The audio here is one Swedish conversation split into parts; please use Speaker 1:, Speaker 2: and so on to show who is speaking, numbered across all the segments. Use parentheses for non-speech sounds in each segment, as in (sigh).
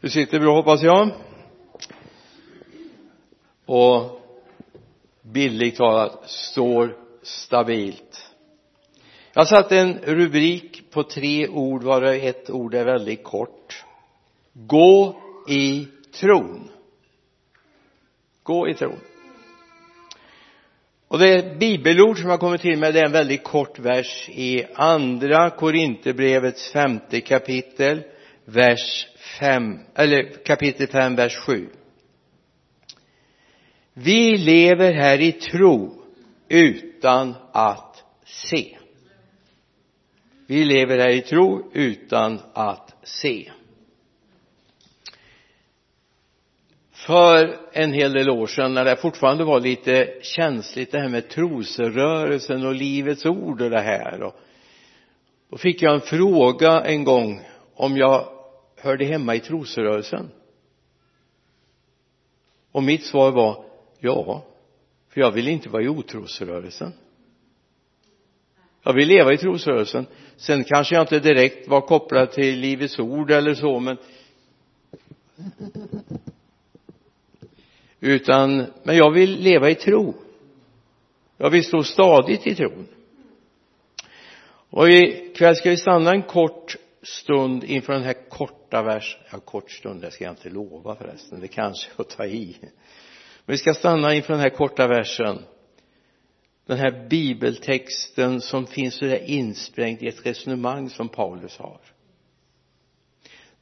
Speaker 1: Du sitter bra hoppas jag? Och bildligt talat står stabilt. Jag satte en rubrik på tre ord varav ett ord är väldigt kort. Gå i tron. Gå i tron. Och det bibelord som jag kommit till med det är en väldigt kort vers i andra Korinthierbrevets femte kapitel vers 5 eller kapitel 5 vers 7 vi lever här i tro utan att se. Vi lever här i tro utan att se. För en hel del år sedan när det fortfarande var lite känsligt det här med trosrörelsen och livets ord och det här och då fick jag en fråga en gång om jag hörde hemma i trosrörelsen. Och mitt svar var ja för jag vill inte vara i otrosrörelsen. Jag vill leva i trosrörelsen. Sen kanske jag inte direkt var kopplad till livets ord eller så men utan men jag vill leva i tro. Jag vill stå stadigt i tron. Och ikväll ska vi stanna en kort stund inför den här korta versen ja kort stund det ska jag inte lova förresten det kanske jag ta i. Men vi ska stanna inför den här korta versen. Den här bibeltexten som finns så där insprängd i ett resonemang som Paulus har.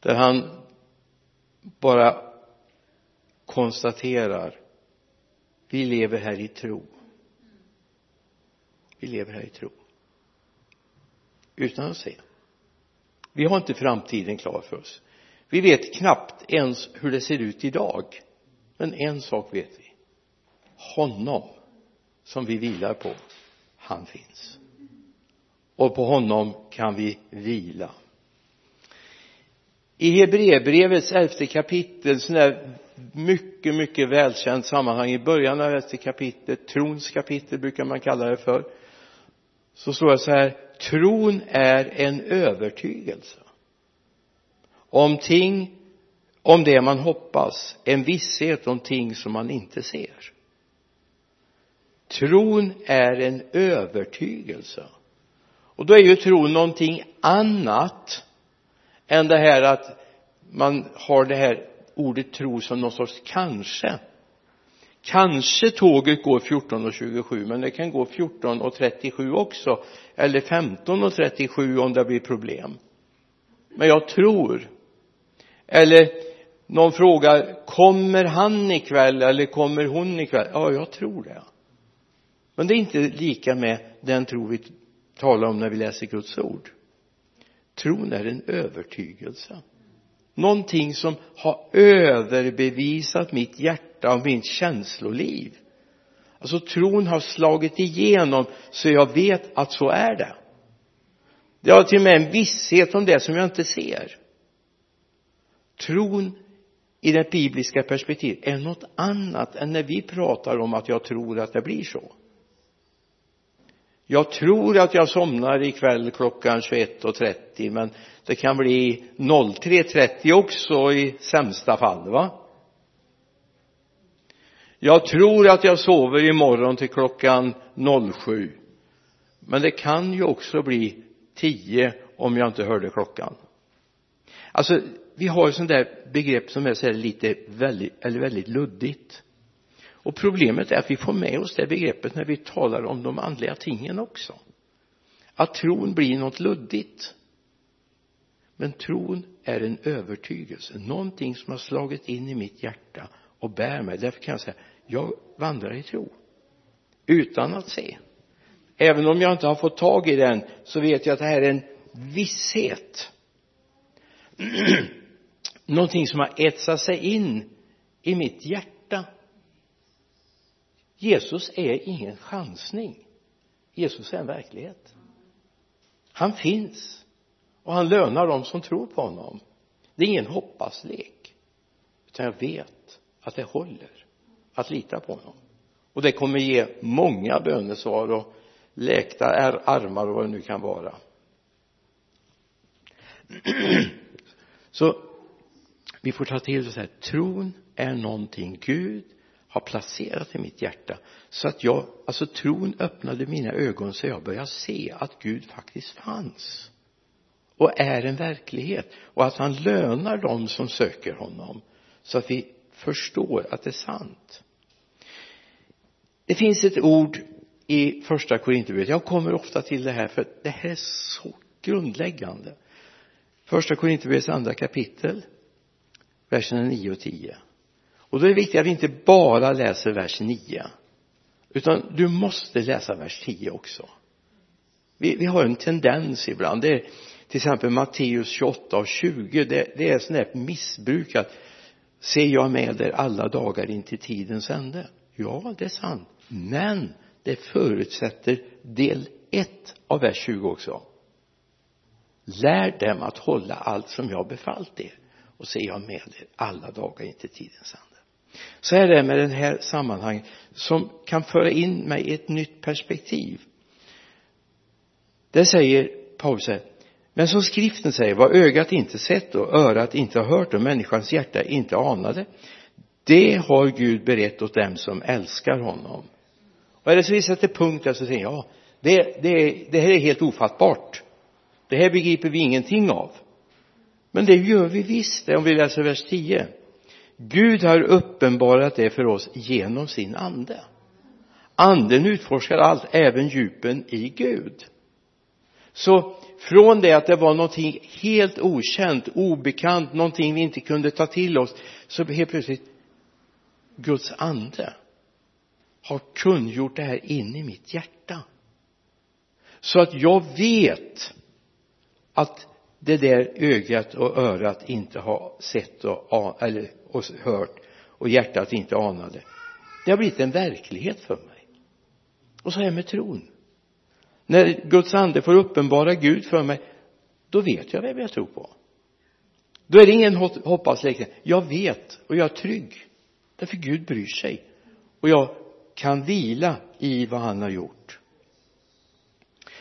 Speaker 1: Där han bara konstaterar vi lever här i tro. Vi lever här i tro. Utan att se vi har inte framtiden klar för oss. Vi vet knappt ens hur det ser ut idag. Men en sak vet vi. Honom som vi vilar på han finns. Och på honom kan vi vila. I Hebreerbrevets elfte kapitel sån där mycket, mycket välkänt sammanhang i början av elfte kapitlet trons kapitel brukar man kalla det för så står det så här tron är en övertygelse. Om ting om det man hoppas en visshet om ting som man inte ser. Tron är en övertygelse. Och då är ju tron någonting annat än det här att man har det här ordet tro som någon sorts kanske kanske tåget går 14.27 men det kan gå 14.37 också eller 15.37 om det blir problem. Men jag tror eller någon frågar kommer han ikväll eller kommer hon ikväll? Ja jag tror det. Men det är inte lika med den tro vi talar om när vi läser Guds ord. Tron är en övertygelse. Någonting som har överbevisat mitt hjärta och mitt känsloliv. Alltså tron har slagit igenom så jag vet att så är det. Det har till och med en visshet om det som jag inte ser. Tron i det bibliska perspektivet är något annat än när vi pratar om att jag tror att det blir så. Jag tror att jag somnar ikväll klockan 21.30 men det kan bli 03.30 också i sämsta fall va? Jag tror att jag sover imorgon till klockan 07 men det kan ju också bli 10 om jag inte hörde klockan. Alltså vi har ett sånt där begrepp som är så här lite väldigt, eller väldigt luddigt. Och problemet är att vi får med oss det begreppet när vi talar om de andliga tingen också. Att tron blir något luddigt. Men tron är en övertygelse någonting som har slagit in i mitt hjärta och bär mig. Därför kan jag säga jag vandrar i tro. Utan att se. Även om jag inte har fått tag i den så vet jag att det här är en visshet. (clears throat) Någonting som har etsat sig in i mitt hjärta. Jesus är ingen chansning. Jesus är en verklighet. Han finns. Och han lönar dem som tror på honom. Det är ingen hoppaslek. Utan jag vet att det håller att lita på honom. Och det kommer ge många bönesvar och läkta armar och vad det nu kan vara. (clears throat) Så vi får ta till oss här. Tron är någonting Gud har placerat i mitt hjärta. Så att jag, alltså tron öppnade mina ögon så jag började se att Gud faktiskt fanns. Och är en verklighet. Och att han lönar dem som söker honom. Så att vi förstår att det är sant. Det finns ett ord i första Korinthierbrevet. Jag kommer ofta till det här för det här är så grundläggande. Första Korinthierbrevets andra kapitel verserna 9 och 10 och då är det viktigt att vi inte bara läser vers 9 utan du måste läsa vers 10 också. Vi, vi har en tendens ibland. Det är till exempel Matteus 28 och 20 det, det är sånt där missbruk att ser jag med er alla dagar in till tidens ände? Ja det är sant. Men det förutsätter del 1 av vers 20 också. Lär dem att hålla allt som jag befallt er och ser jag med er alla dagar in till tidens ände. Så är det med den här sammanhanget som kan föra in mig i ett nytt perspektiv. Det säger Paulus här men som skriften säger vad ögat inte sett och örat inte hört och människans hjärta inte anade det har Gud berett åt dem som älskar honom. Och är det så vi sätter punkt där så säger jag ja det, det, det här är helt ofattbart. Det här begriper vi ingenting av. Men det gör vi visst det om vi läser vers 10 Gud har uppenbarat det för oss genom sin ande. Anden utforskar allt även djupen i Gud. Så från det att det var någonting helt okänt, obekant, någonting vi inte kunde ta till oss så helt plötsligt Guds ande har kungjort det här in i mitt hjärta. Så att jag vet att det där ögat och örat inte har sett och, eller, och hört och hjärtat inte anade. Det har blivit en verklighet för mig. Och så är det med tron när Guds ande får uppenbara Gud för mig då vet jag vem jag tror på. Då är det ingen hoppas jag vet och jag är trygg. Därför Gud bryr sig. Och jag kan vila i vad han har gjort.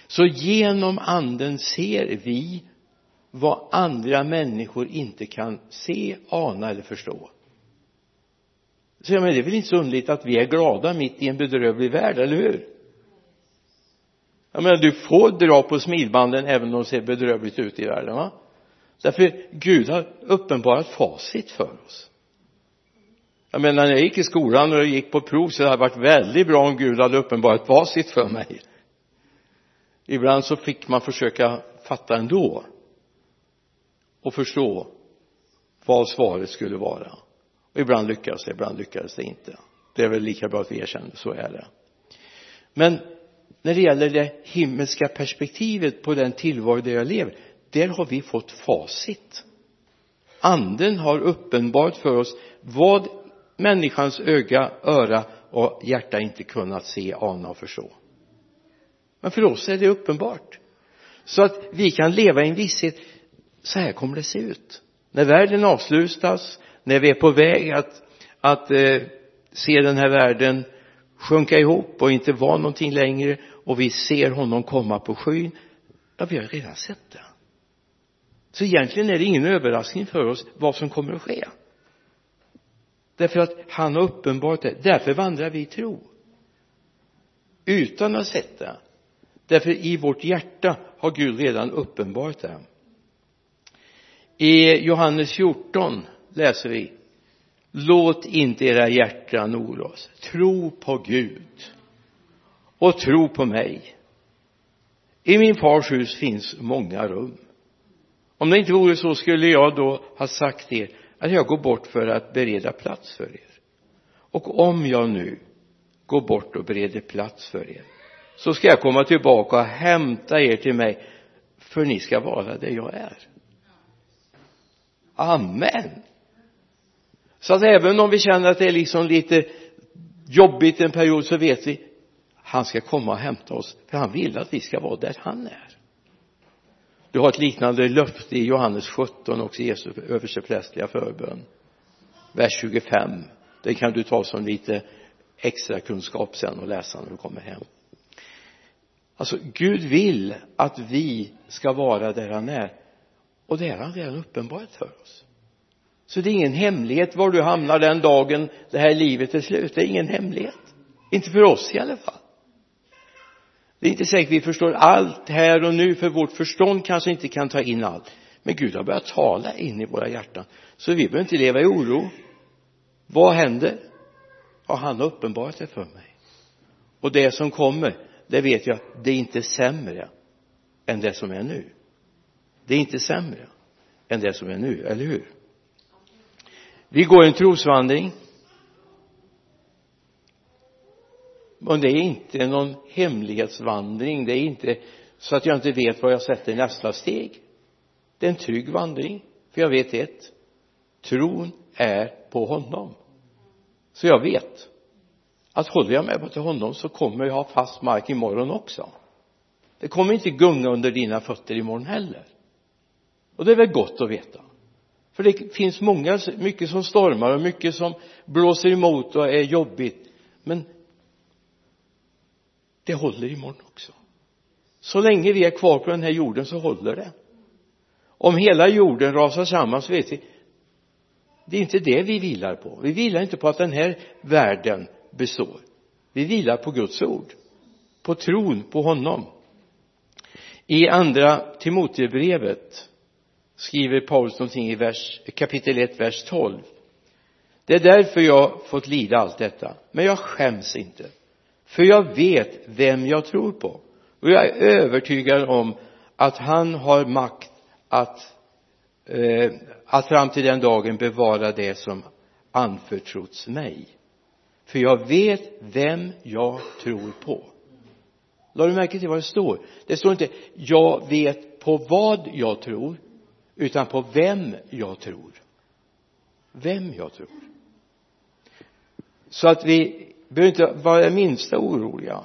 Speaker 1: Så genom anden ser vi vad andra människor inte kan se, ana eller förstå. Så jag menar, det är väl inte så underligt att vi är glada mitt i en bedrövlig värld, eller hur? Jag menar du får dra på smilbanden även om de ser bedrövligt ut i världen va? Därför Gud har uppenbarat facit för oss. Jag menar när jag gick i skolan och gick på prov så hade det varit väldigt bra om Gud hade uppenbarat facit för mig. Ibland så fick man försöka fatta ändå och förstå vad svaret skulle vara. Och ibland lyckades det, ibland lyckades det inte. Det är väl lika bra att vi erkänner, så är det. Men när det gäller det himmelska perspektivet på den tillvaro där jag lever där har vi fått facit. Anden har uppenbart för oss vad människans öga, öra och hjärta inte kunnat se, ana och förstå. Men för oss är det uppenbart. Så att vi kan leva i en visshet så här kommer det se ut. När världen avslutas när vi är på väg att att eh, se den här världen sjunka ihop och inte vara någonting längre och vi ser honom komma på skyn. Ja vi har redan sett det. Så egentligen är det ingen överraskning för oss vad som kommer att ske. Därför att han har uppenbarat det. Därför vandrar vi i tro. Utan att ha sett det. Därför i vårt hjärta har Gud redan uppenbarat det. I Johannes 14 läser vi låt inte era hjärtan oroas tro på Gud. Och tro på mig. I min fars hus finns många rum. Om det inte vore så skulle jag då ha sagt er att jag går bort för att bereda plats för er. Och om jag nu går bort och bereder plats för er så ska jag komma tillbaka och hämta er till mig för ni ska vara där jag är. Amen så att även om vi känner att det är liksom lite jobbigt en period så vet vi han ska komma och hämta oss för han vill att vi ska vara där han är. Du har ett liknande löfte i Johannes 17 också Jesu översteprästliga förbön. Vers 25 det kan du ta som lite extra kunskap sen och läsa när du kommer hem. Alltså Gud vill att vi ska vara där han är. Och det är han redan uppenbarat för oss så det är ingen hemlighet var du hamnar den dagen det här livet är slut. Det är ingen hemlighet. Inte för oss i alla fall. Det är inte säkert vi förstår allt här och nu för vårt förstånd kanske inte kan ta in allt. Men Gud har börjat tala in i våra hjärtan. Så vi behöver inte leva i oro. Vad händer? Ja han har uppenbarat det för mig. Och det som kommer det vet jag det är inte sämre än det som är nu. Det är inte sämre än det som är nu, eller hur? Vi går en trosvandring. Men det är inte någon hemlighetsvandring. Det är inte så att jag inte vet vad jag sätter nästa steg. Det är en trygg vandring för jag vet ett. Tron är på honom. Så jag vet att håller jag mig till honom så kommer jag ha fast mark imorgon också. Det kommer inte gunga under dina fötter imorgon heller. Och det är väl gott att veta för det finns många, mycket som stormar och mycket som blåser emot och är jobbigt. Men det håller imorgon också. Så länge vi är kvar på den här jorden så håller det. Om hela jorden rasar samman så vet vi det är inte det vi vilar på. Vi vilar inte på att den här världen består. Vi vilar på Guds ord på tron på honom. I andra Timoteusbrevet skriver Paulus någonting i vers, kapitel 1, vers 12 det är därför jag fått lida allt detta. Men jag skäms inte. För jag vet vem jag tror på. Och jag är övertygad om att han har makt att eh, att fram till den dagen bevara det som anförtrotts mig. För jag vet vem jag tror på. La du märke till vad det står? Det står inte jag vet på vad jag tror utan på vem jag tror. Vem jag tror. Så att vi behöver inte vara det minsta oroliga.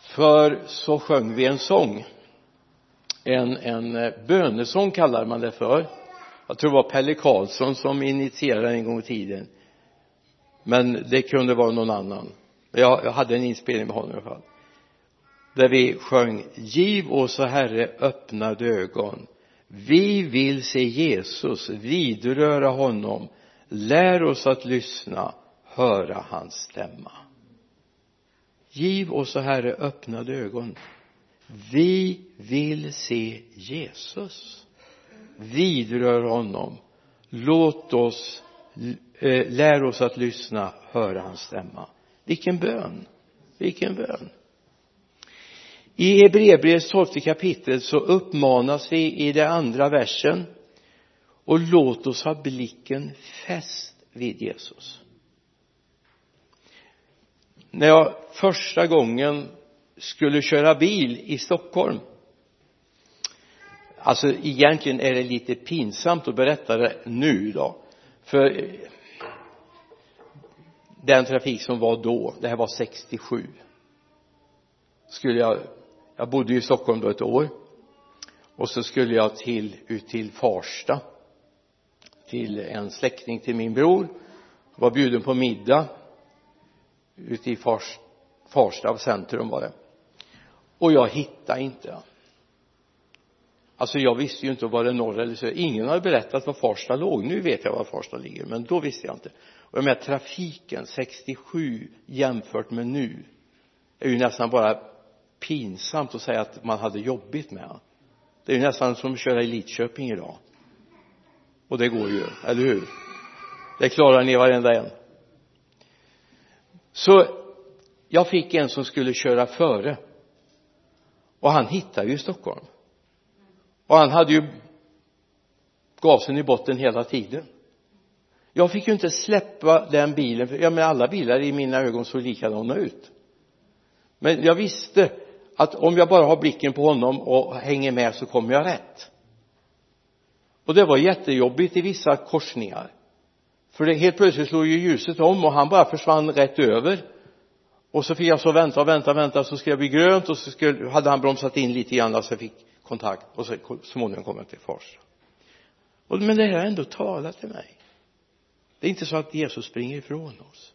Speaker 1: För så sjöng vi en sång. En, en eh, bönesång kallar man det för. Jag tror det var Pelle Karlsson som initierade en gång i tiden. Men det kunde vara någon annan. Jag, jag hade en inspelning med honom i alla fall där vi sjöng giv oss herre öppnade ögon vi vill se Jesus vidröra honom. Lär oss att lyssna höra hans stämma. Giv oss herre öppnade ögon vi vill se Jesus vidrör honom. Låt oss eh, lär oss att lyssna höra hans stämma. Vilken bön! Vilken bön! I Hebreerbrevets tolfte kapitel så uppmanas vi i den andra versen och låt oss ha blicken fäst vid Jesus. När jag första gången skulle köra bil i Stockholm alltså egentligen är det lite pinsamt att berätta det nu då för den trafik som var då det här var 67 skulle jag jag bodde ju i Stockholm då ett år. Och så skulle jag till ut till Farsta till en släkting till min bror. Var bjuden på middag ute i Fars, Farsta centrum var det. Och jag hittade inte alltså jag visste ju inte var det norr eller söder. Ingen hade berättat var Farsta låg. Nu vet jag var Farsta ligger men då visste jag inte. Och med trafiken 67 jämfört med nu är ju nästan bara pinsamt att säga att man hade jobbigt med. Det är ju nästan som att köra i Lidköping idag. Och det går ju, eller hur? Det klarar ni varenda en. Så jag fick en som skulle köra före. Och han hittade ju Stockholm. Och han hade ju gasen i botten hela tiden. Jag fick ju inte släppa den bilen för ja men alla bilar i mina ögon såg likadana ut. Men jag visste att om jag bara har blicken på honom och hänger med så kommer jag rätt. Och det var jättejobbigt i vissa korsningar. För det helt plötsligt slog ju ljuset om och han bara försvann rätt över. Och så fick jag så vänta och vänta och vänta så skulle jag bli grönt och så skulle, hade han bromsat in lite grann så jag fick kontakt och så småningom kom jag till Farsta och, men det här har ändå talat till mig. Det är inte så att Jesus springer ifrån oss.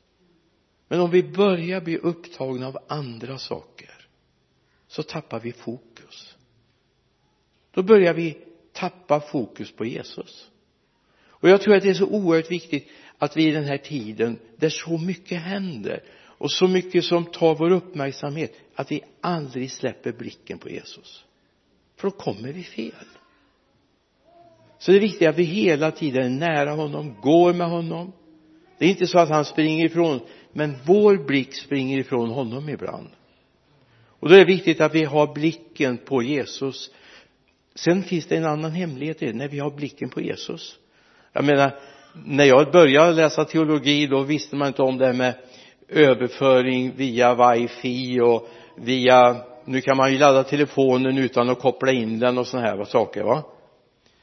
Speaker 1: Men om vi börjar bli upptagna av andra saker så tappar vi fokus. Då börjar vi tappa fokus på Jesus. Och jag tror att det är så oerhört viktigt att vi i den här tiden där så mycket händer och så mycket som tar vår uppmärksamhet att vi aldrig släpper blicken på Jesus. För då kommer vi fel. Så det är viktigt att vi hela tiden är nära honom, går med honom. Det är inte så att han springer ifrån men vår blick springer ifrån honom ibland och då är det viktigt att vi har blicken på Jesus. Sen finns det en annan hemlighet i det när vi har blicken på Jesus. Jag menar när jag började läsa teologi då visste man inte om det här med överföring via wifi och via nu kan man ju ladda telefonen utan att koppla in den och sådana här saker va?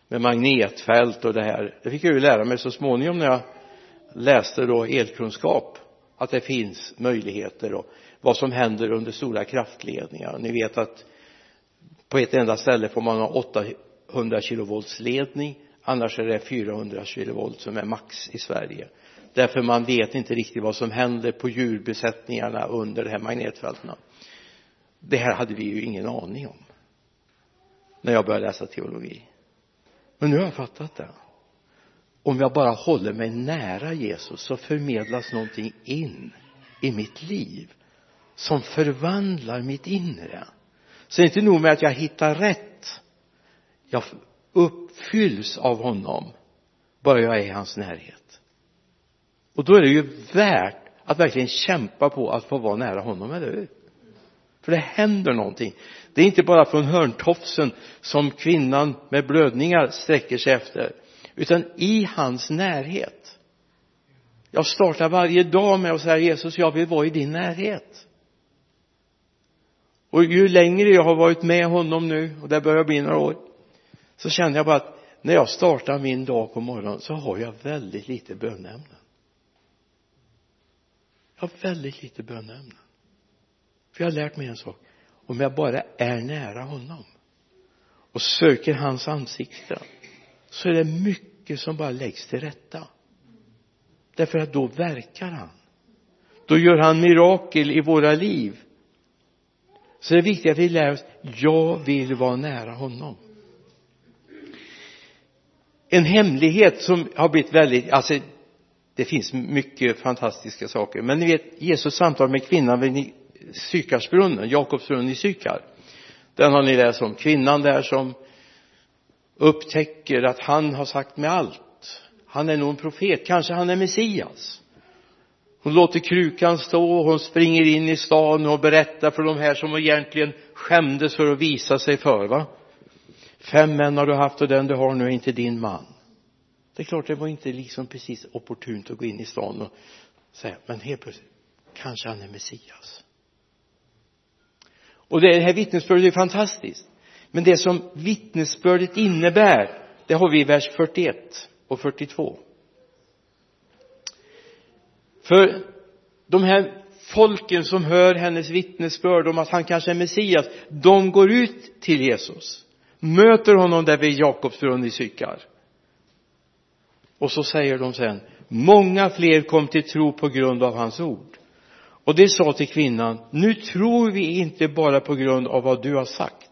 Speaker 1: Med magnetfält och det här. Det fick jag ju lära mig så småningom när jag läste då elkunskap att det finns möjligheter och vad som händer under stora kraftledningar. Ni vet att på ett enda ställe får man ha 800 kilovolts ledning annars är det 400 kilovolt som är max i Sverige. Därför man vet inte riktigt vad som händer på djurbesättningarna under de här magnetfälten det här hade vi ju ingen aning om när jag började läsa teologi. Men nu har jag fattat det. Om jag bara håller mig nära Jesus så förmedlas någonting in i mitt liv som förvandlar mitt inre. Så det är inte nog med att jag hittar rätt jag uppfylls av honom bara jag är i hans närhet. Och då är det ju värt att verkligen kämpa på att få vara nära honom, eller hur? För det händer någonting. Det är inte bara från hörntofsen som kvinnan med blödningar sträcker sig efter utan i hans närhet. Jag startar varje dag med att säga Jesus jag vill vara i din närhet och ju längre jag har varit med honom nu och det börjar bli några år så känner jag bara att när jag startar min dag på morgonen så har jag väldigt lite bönämnen. Jag har väldigt lite bönämnen. För jag har lärt mig en sak. Om jag bara är nära honom och söker hans ansikte så är det mycket som bara läggs till rätta. Därför att då verkar han. Då gör han mirakel i våra liv så det är viktigt att vi lär oss jag vill vara nära honom. En hemlighet som har blivit väldigt alltså det finns mycket fantastiska saker. Men ni vet Jesus samtal med kvinnan vid Sykarsbrunnen, Jakobsbrunnen i Sykar. Den har ni läst om kvinnan där som upptäcker att han har sagt med allt. Han är nog en profet, kanske han är Messias hon låter krukan stå och hon springer in i stan och berättar för de här som egentligen skämdes för att visa sig för va? Fem män har du haft och den du har nu är inte din man. Det är klart det var inte liksom precis opportunt att gå in i stan och säga men helt plötsligt kanske han är Messias. Och det här vittnesbördet är fantastiskt. Men det som vittnesbördet innebär det har vi i vers 41 och 42 för de här folken som hör hennes vittnesbörd om att han kanske är Messias de går ut till Jesus möter honom där vid Jakobsbrunn i Sykar. Och så säger de sen många fler kom till tro på grund av hans ord. Och det sa till kvinnan nu tror vi inte bara på grund av vad du har sagt.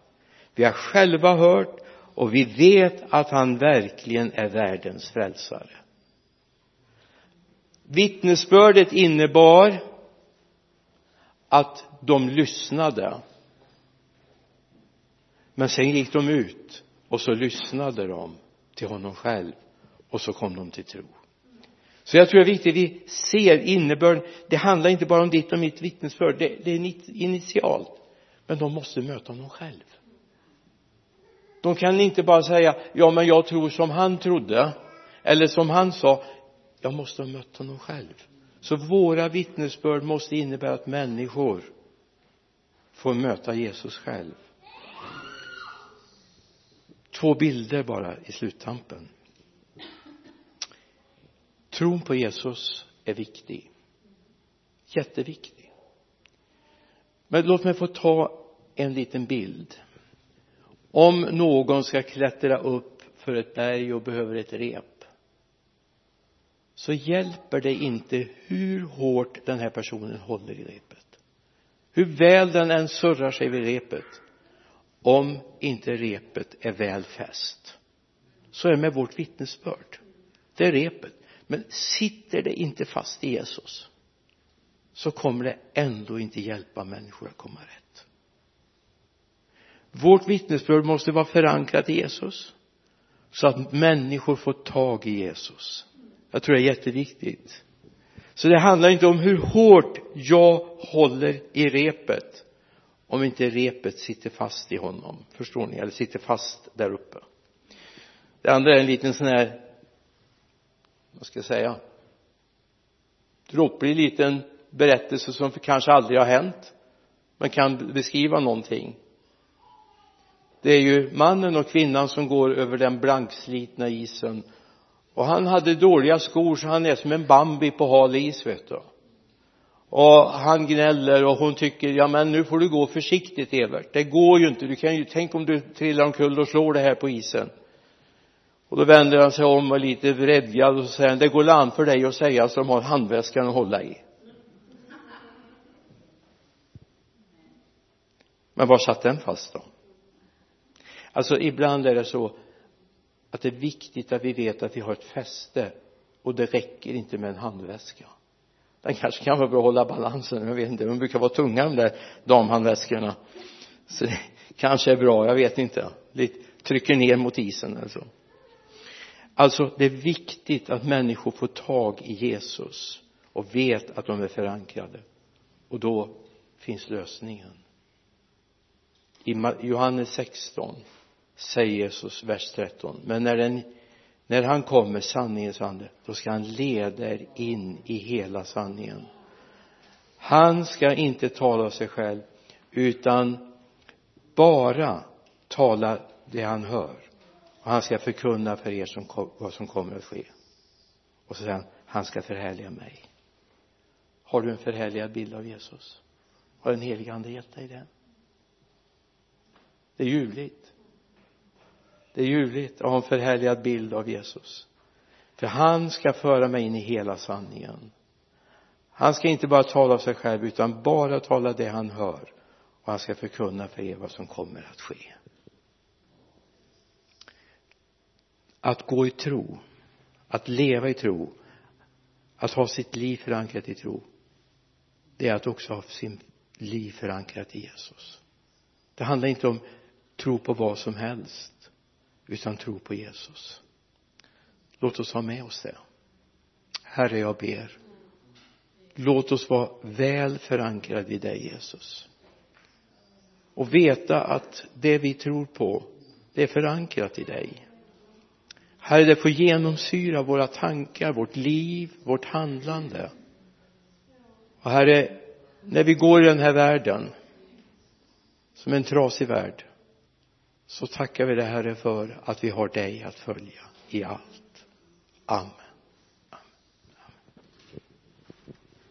Speaker 1: Vi har själva hört och vi vet att han verkligen är världens frälsare vittnesbördet innebar att de lyssnade. Men sen gick de ut och så lyssnade de till honom själv och så kom de till tro. Så jag tror det är viktigt att vi ser innebörden. Det handlar inte bara om ditt och mitt vittnesbörd. Det, det är initialt. Men de måste möta honom själv. De kan inte bara säga ja men jag tror som han trodde eller som han sa jag måste ha mött honom själv. Så våra vittnesbörd måste innebära att människor får möta Jesus själv. Två bilder bara i sluttampen. Tron på Jesus är viktig. Jätteviktig. Men låt mig få ta en liten bild. Om någon ska klättra upp för ett berg och behöver ett rep så hjälper det inte hur hårt den här personen håller i repet. Hur väl den än surrar sig vid repet om inte repet är väl fäst så är det med vårt vittnesbörd. Det är repet. Men sitter det inte fast i Jesus så kommer det ändå inte hjälpa människor att komma rätt. Vårt vittnesbörd måste vara förankrat i Jesus så att människor får tag i Jesus jag tror det är jätteviktigt. Så det handlar inte om hur hårt jag håller i repet om inte repet sitter fast i honom. Förstår ni? Eller sitter fast där uppe. Det andra är en liten sån här vad ska jag säga dråplig liten berättelse som kanske aldrig har hänt men kan beskriva någonting. Det är ju mannen och kvinnan som går över den blankslitna isen och han hade dåliga skor så han är som en Bambi på hal is vet du. Och han gnäller och hon tycker ja men nu får du gå försiktigt Evert. Det går ju inte. Du kan ju tänk om du trillar omkull och slår det här på isen. Och då vänder han sig om och är lite vredgad och så säger han det går an för dig att säga som har handväskan att hålla i. Men var satt den fast då? Alltså ibland är det så att det är viktigt att vi vet att vi har ett fäste och det räcker inte med en handväska. Den kanske kan vara bra att hålla balansen jag vet inte. De brukar vara tunga de där damhandväskorna. Så det kanske är bra jag vet inte. Lite trycker ner mot isen eller så. Alltså det är viktigt att människor får tag i Jesus och vet att de är förankrade. Och då finns lösningen. I Johannes 16 säger Jesus vers 13 men när den när han kommer sanningens ande då ska han leda er in i hela sanningen. Han ska inte tala av sig själv utan bara tala det han hör. Och han ska förkunna för er som, vad som kommer att ske. Och så säger han han ska förhärliga mig. Har du en förhärligad bild av Jesus? Har den helige ande gett dig den? Det är ljuvligt det är ljuvligt att ha en förhärligad bild av Jesus. För han ska föra mig in i hela sanningen. Han ska inte bara tala av sig själv utan bara tala det han hör. Och han ska förkunna för er vad som kommer att ske. Att gå i tro att leva i tro att ha sitt liv förankrat i tro det är att också ha sin liv förankrat i Jesus. Det handlar inte om tro på vad som helst utan tro på Jesus. Låt oss ha med oss det. Herre jag ber. Låt oss vara väl förankrade i dig Jesus. Och veta att det vi tror på det är förankrat i dig. Herre det får genomsyra våra tankar vårt liv vårt handlande. Och herre när vi går i den här världen som en trasig värld så tackar vi dig herre för att vi har dig att följa i allt. Amen.